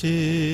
Sí.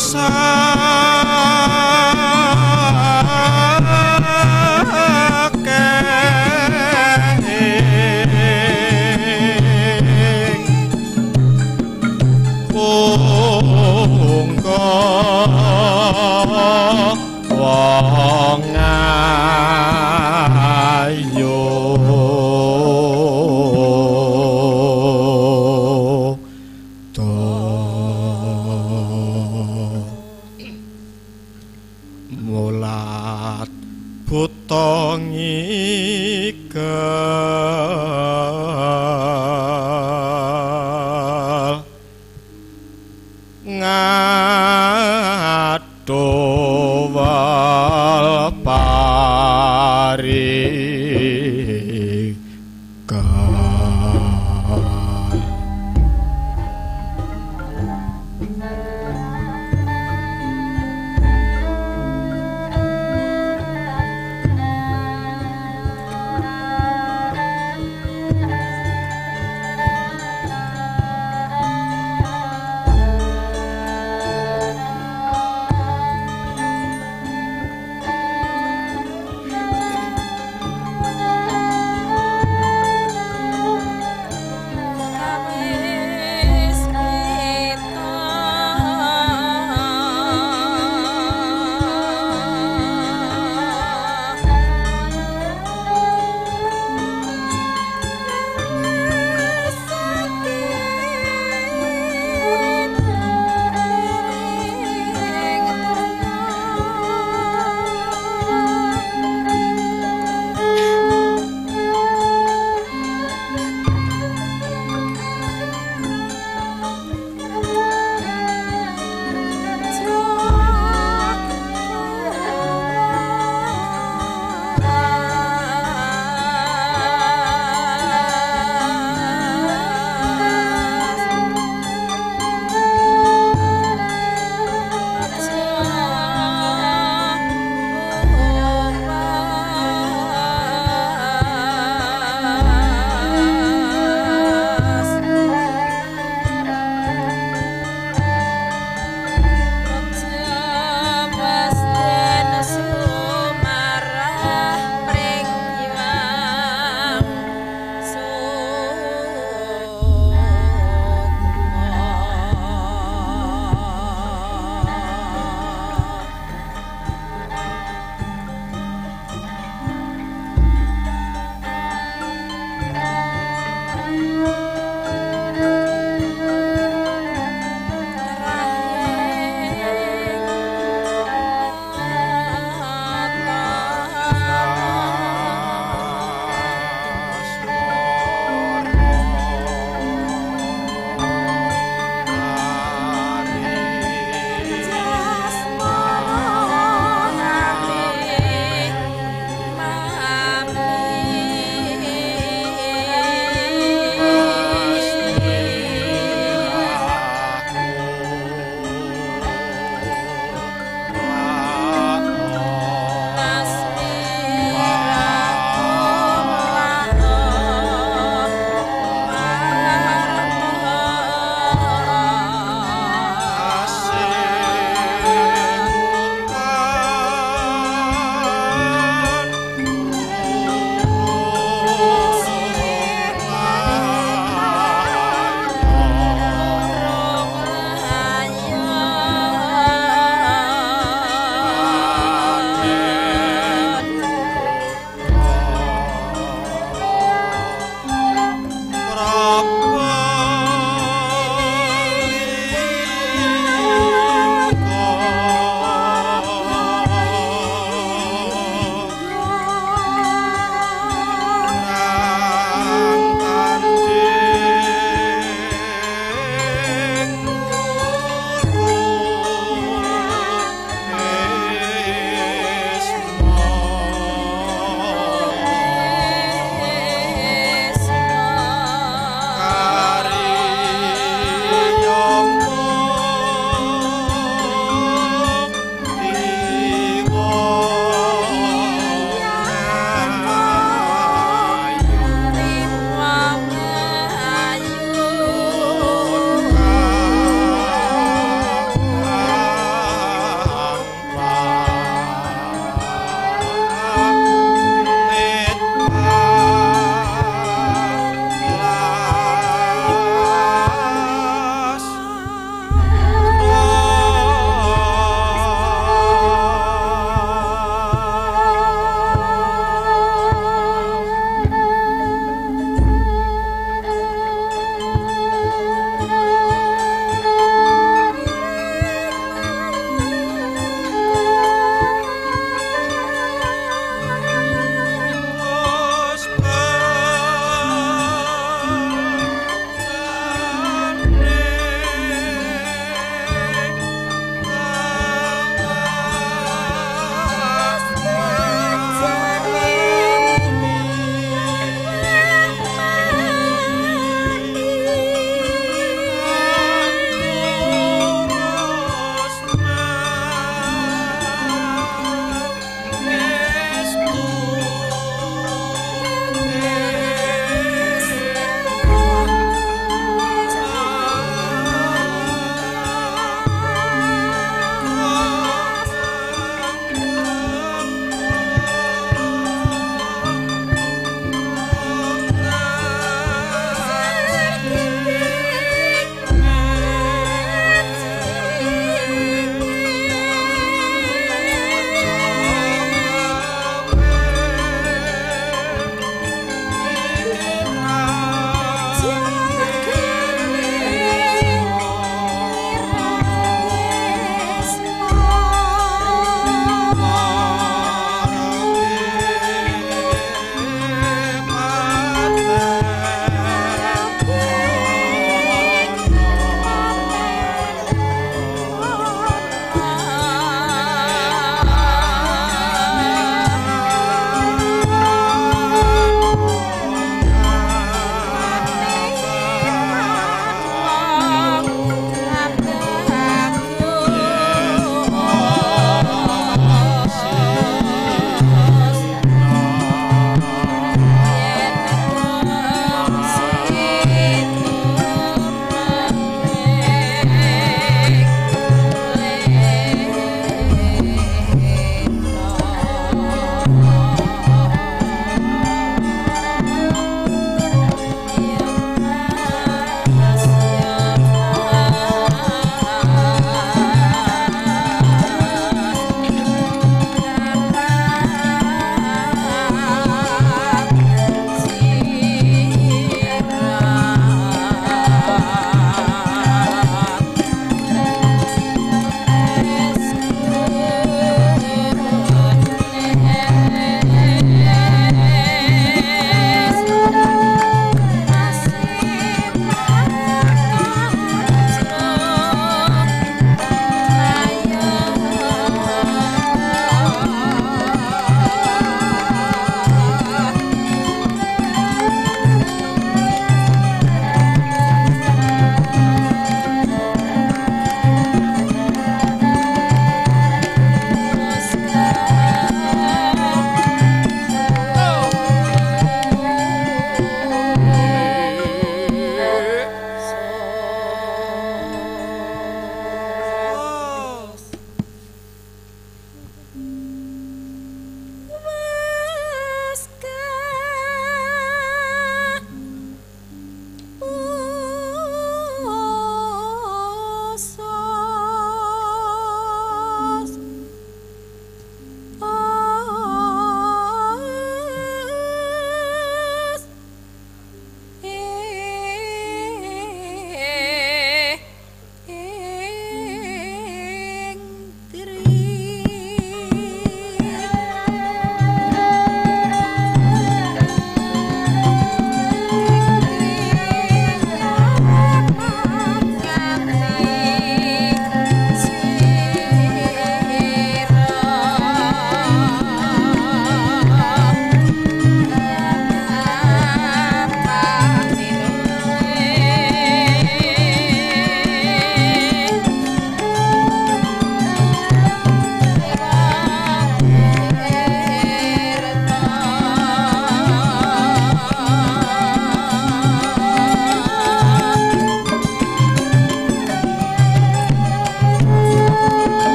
Sa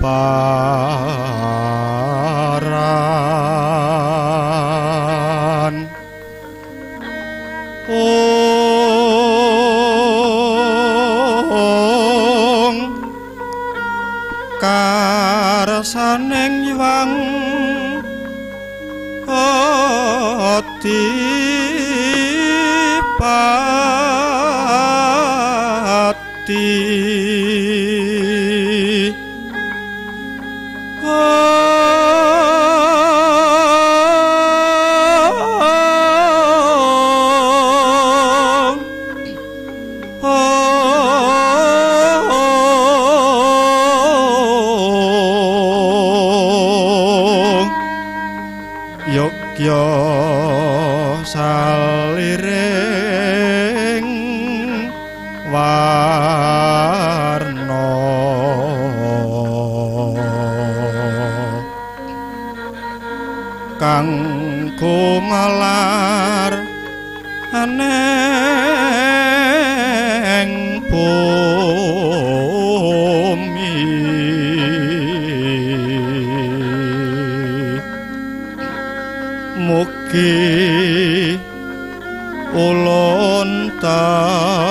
paran aneng bumi. Mugi ulun ta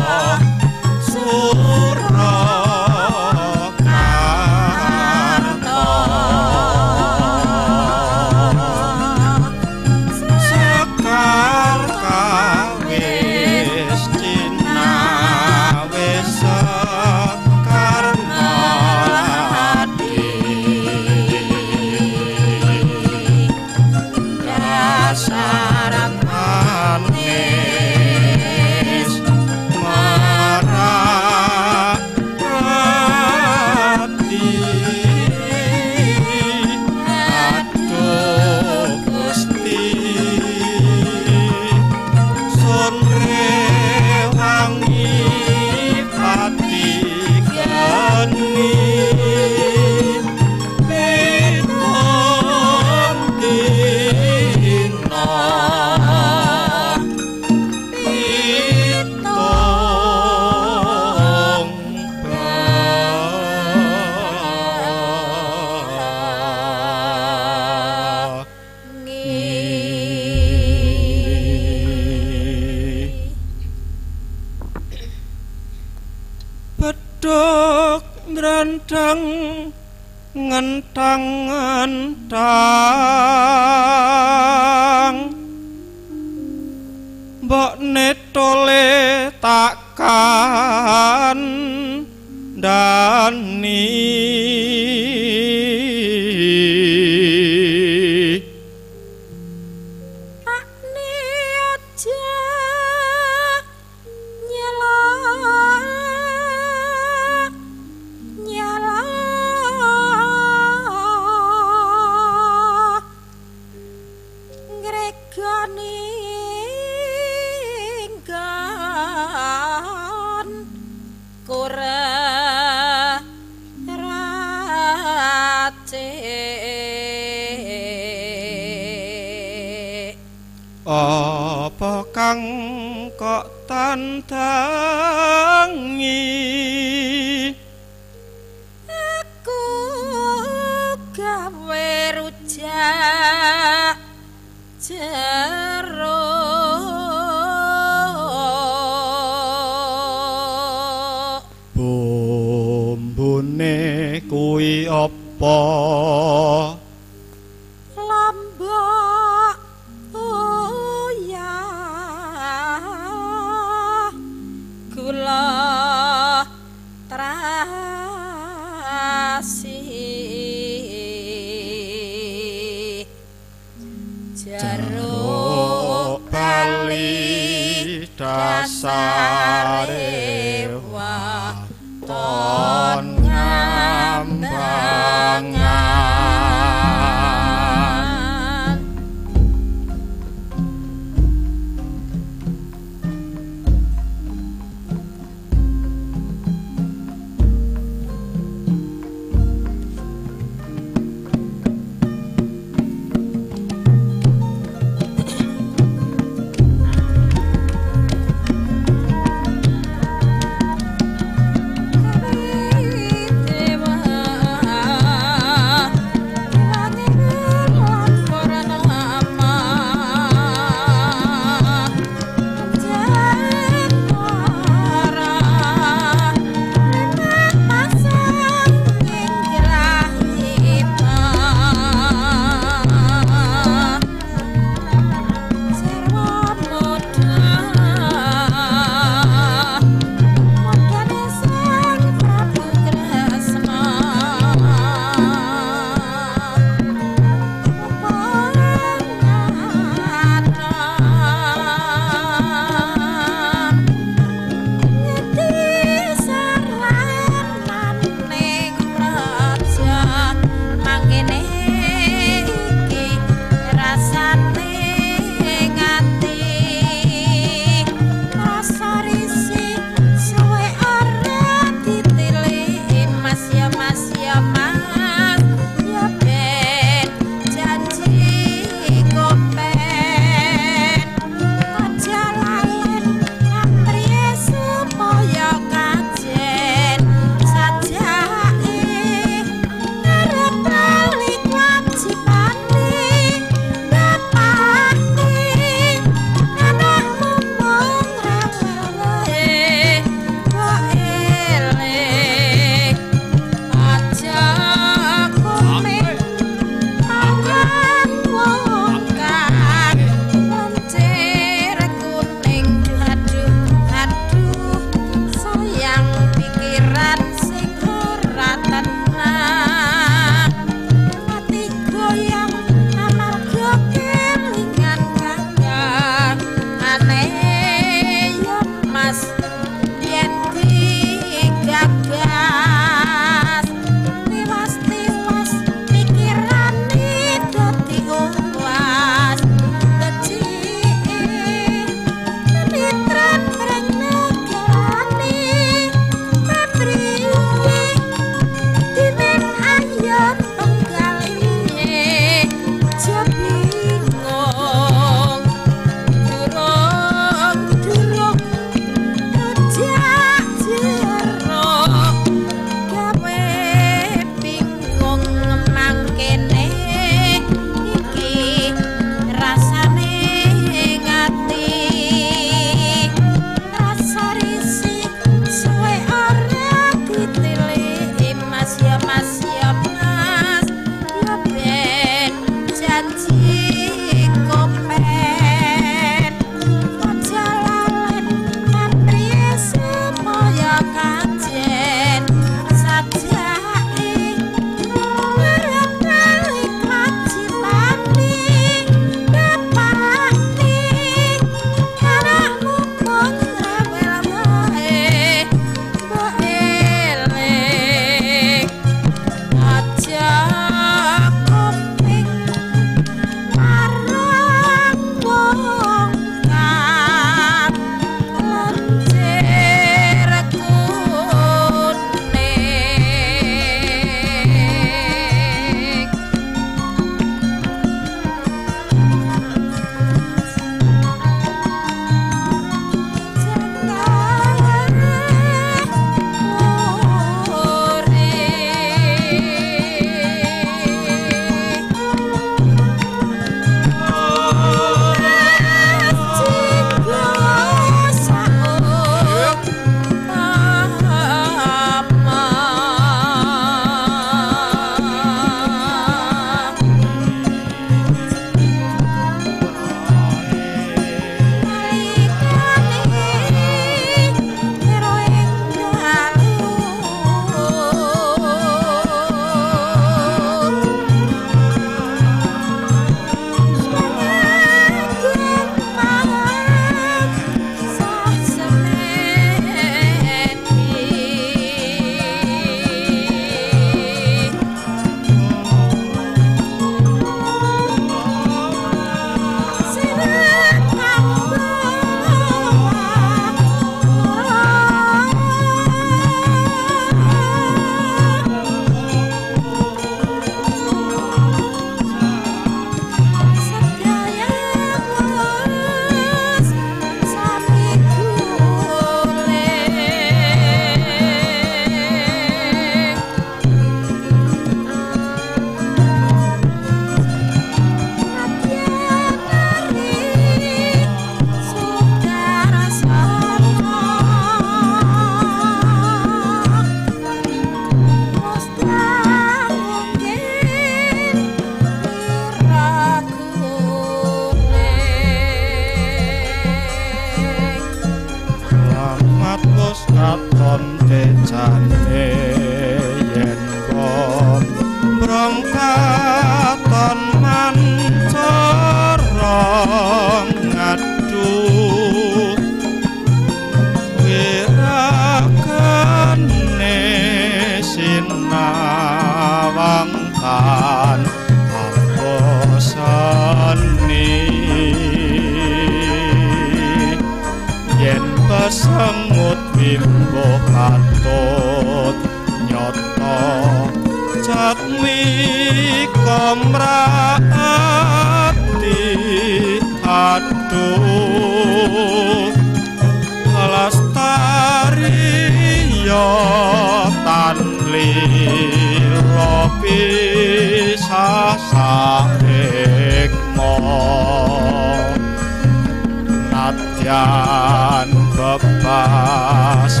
nadyan bebasane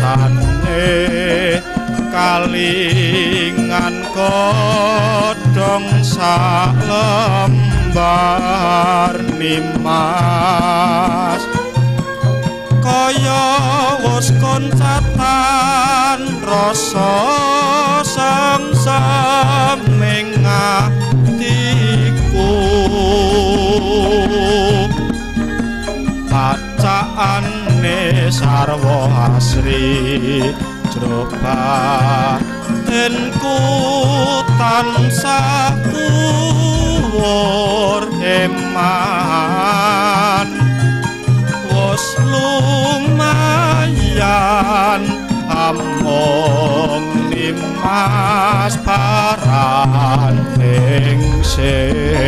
kalingan kodong sak lembar nimas. Kaya wus koncatan rasa sangsaming bacaane sarwa asri jroba tenku tansah kuwur eman. Wis lumayan among nimas paran ningsih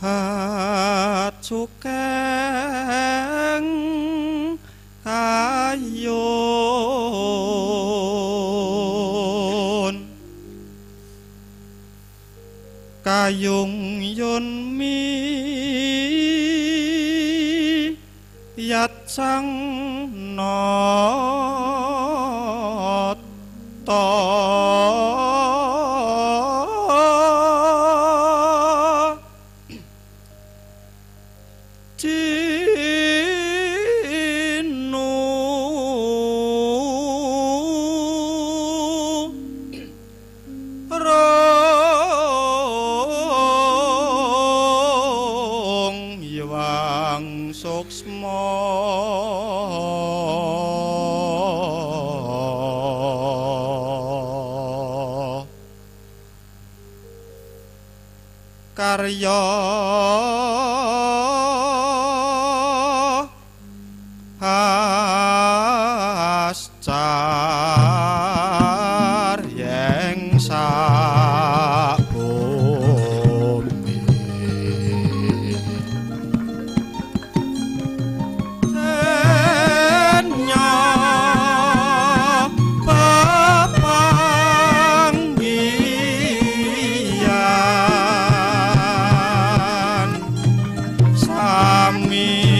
ha. me.